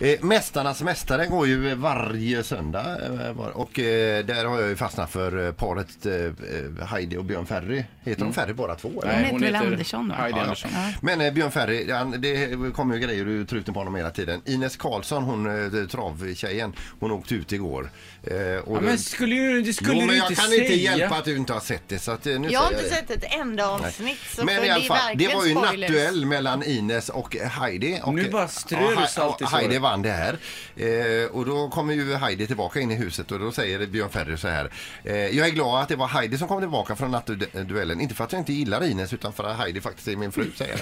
Eh, Mästarnas mästare går ju varje söndag eh, och eh, där har jag ju fastnat för eh, paret Heidi och Björn Ferry. Heter de Ferry båda två? Eller? Hon heter väl Andersson, va? Heidi Ja, Andersson. Men eh, Björn Ferry, han, det kommer ju grejer ur truten på honom hela tiden. Ines Karlsson, hon travtjejen, hon åkte ut igår. Och Ja, men skulle, ju- det skulle jo, du men jag inte kan säga. inte hjälpa att du inte har sett det. Så att, nu Jag har inte jag det. sett ett enda avsnitt. Så Men i alla fall, det var ju spoilers. nattduell mellan Ines och Heidi. Och, Nu bara strör du salt i ja, såret. Vann det här. Eh, och då kommer ju Heidi tillbaka in i huset och då säger Björn Ferry så här. Eh, jag är glad att det var Heidi som kom tillbaka från nattduellen. Inte för att jag inte gillar Ines utan för att Heidi faktiskt är min fru, säger.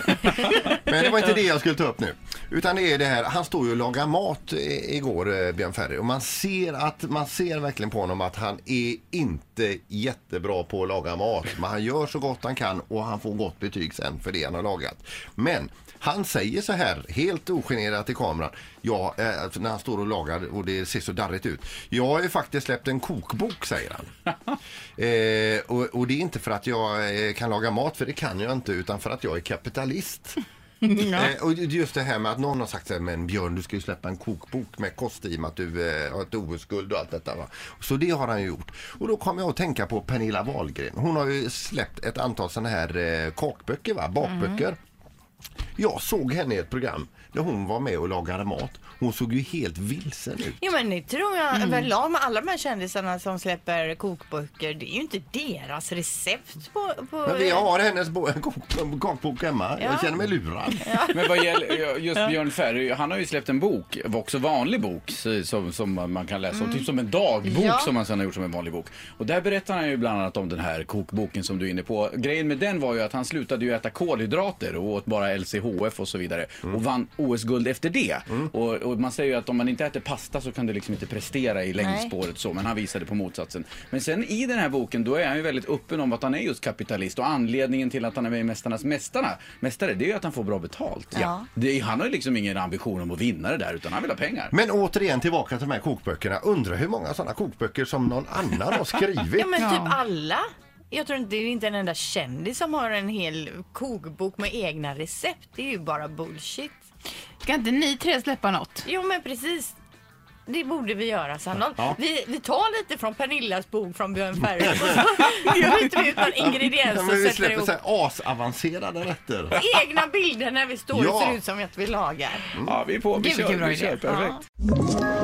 Men det var inte det jag skulle ta upp nu. Utan det är det här, han står ju och lagar mat i- igår, eh, Björn Ferry. Och man ser, att, man ser verkligen på honom att han är inte jättebra på att laga mat. Men han gör så gott han kan och han får gott betyg sen för det han har lagat. Men han säger så här, helt ogenerat i kameran, ja, eh, när han står och lagar och det ser så darrigt ut. Jag har ju faktiskt släppt en kokbok, säger han. eh, och, och det är inte för att jag eh, kan laga mat, för det kan jag inte, utan för att jag är kapitalist. Eh, och just det här med att någon har sagt så här, men Björn du ska ju släppa en kokbok med kost i och med att du eh, har ett OS-guld och allt detta va. Så det har han ju gjort. Och då kommer jag att tänka på Pernilla Wahlgren. Hon har ju släppt ett antal sådana här eh, kakböcker va, bakböcker. Jag såg henne i ett program där hon var med och lagade mat. Hon såg ju helt vilsen ut. Jo men det tror jag Mm. överlag med alla de här kändisarna som släpper kokböcker. Det är ju inte deras recept på... på Men vi har hennes bo- kok- kakbok hemma. Jag Ja. känner mig lurad. Men vad gäller just Björn Ferry, han har ju släppt en bok, också vanlig bok, som, som man kan läsa, typ som en dagbok Mm. Ja. som han sen har gjort som en vanlig bok. Och där berättar han ju bland annat om den här kokboken som du är inne på. Grejen med den var ju att han slutade ju äta kolhydrater och åt bara LCHF och så vidare Mm. och vann OS-guld efter det. Och, och man säger ju att om man inte äter pasta så kan du liksom inte prestera i längdspåret så, men han visade på motsatsen. Men sen i den här boken, då är han ju väldigt öppen om att han är just kapitalist och anledningen till att han är med i Mästarnas mästarna, mästare, det är ju att han får bra betalt. Ja. Det, han har ju liksom ingen ambition om att vinna det där utan han vill ha pengar. Men återigen tillbaka till de här kokböckerna. Undrar hur många sådana kokböcker som någon annan har skrivit. Ja men typ alla. Jag tror inte det är inte en enda kändis som har en hel kokbok med egna recept. Det är ju bara bullshit. Ska inte ni tre släppa något? Jo men precis. Det borde vi göra Sandholt. Ja. Vi, vi tar lite från Pernillas bok från Björn Ferry och så vi ut någon ingrediens Ja, och men vi sätter släpper ihop så här asavancerade rätter. egna bilder när vi står och Ja. ser ut som att vi lagar. Ja, vi är på. Vi Gud, kör. Vi kör. Perfekt. Ett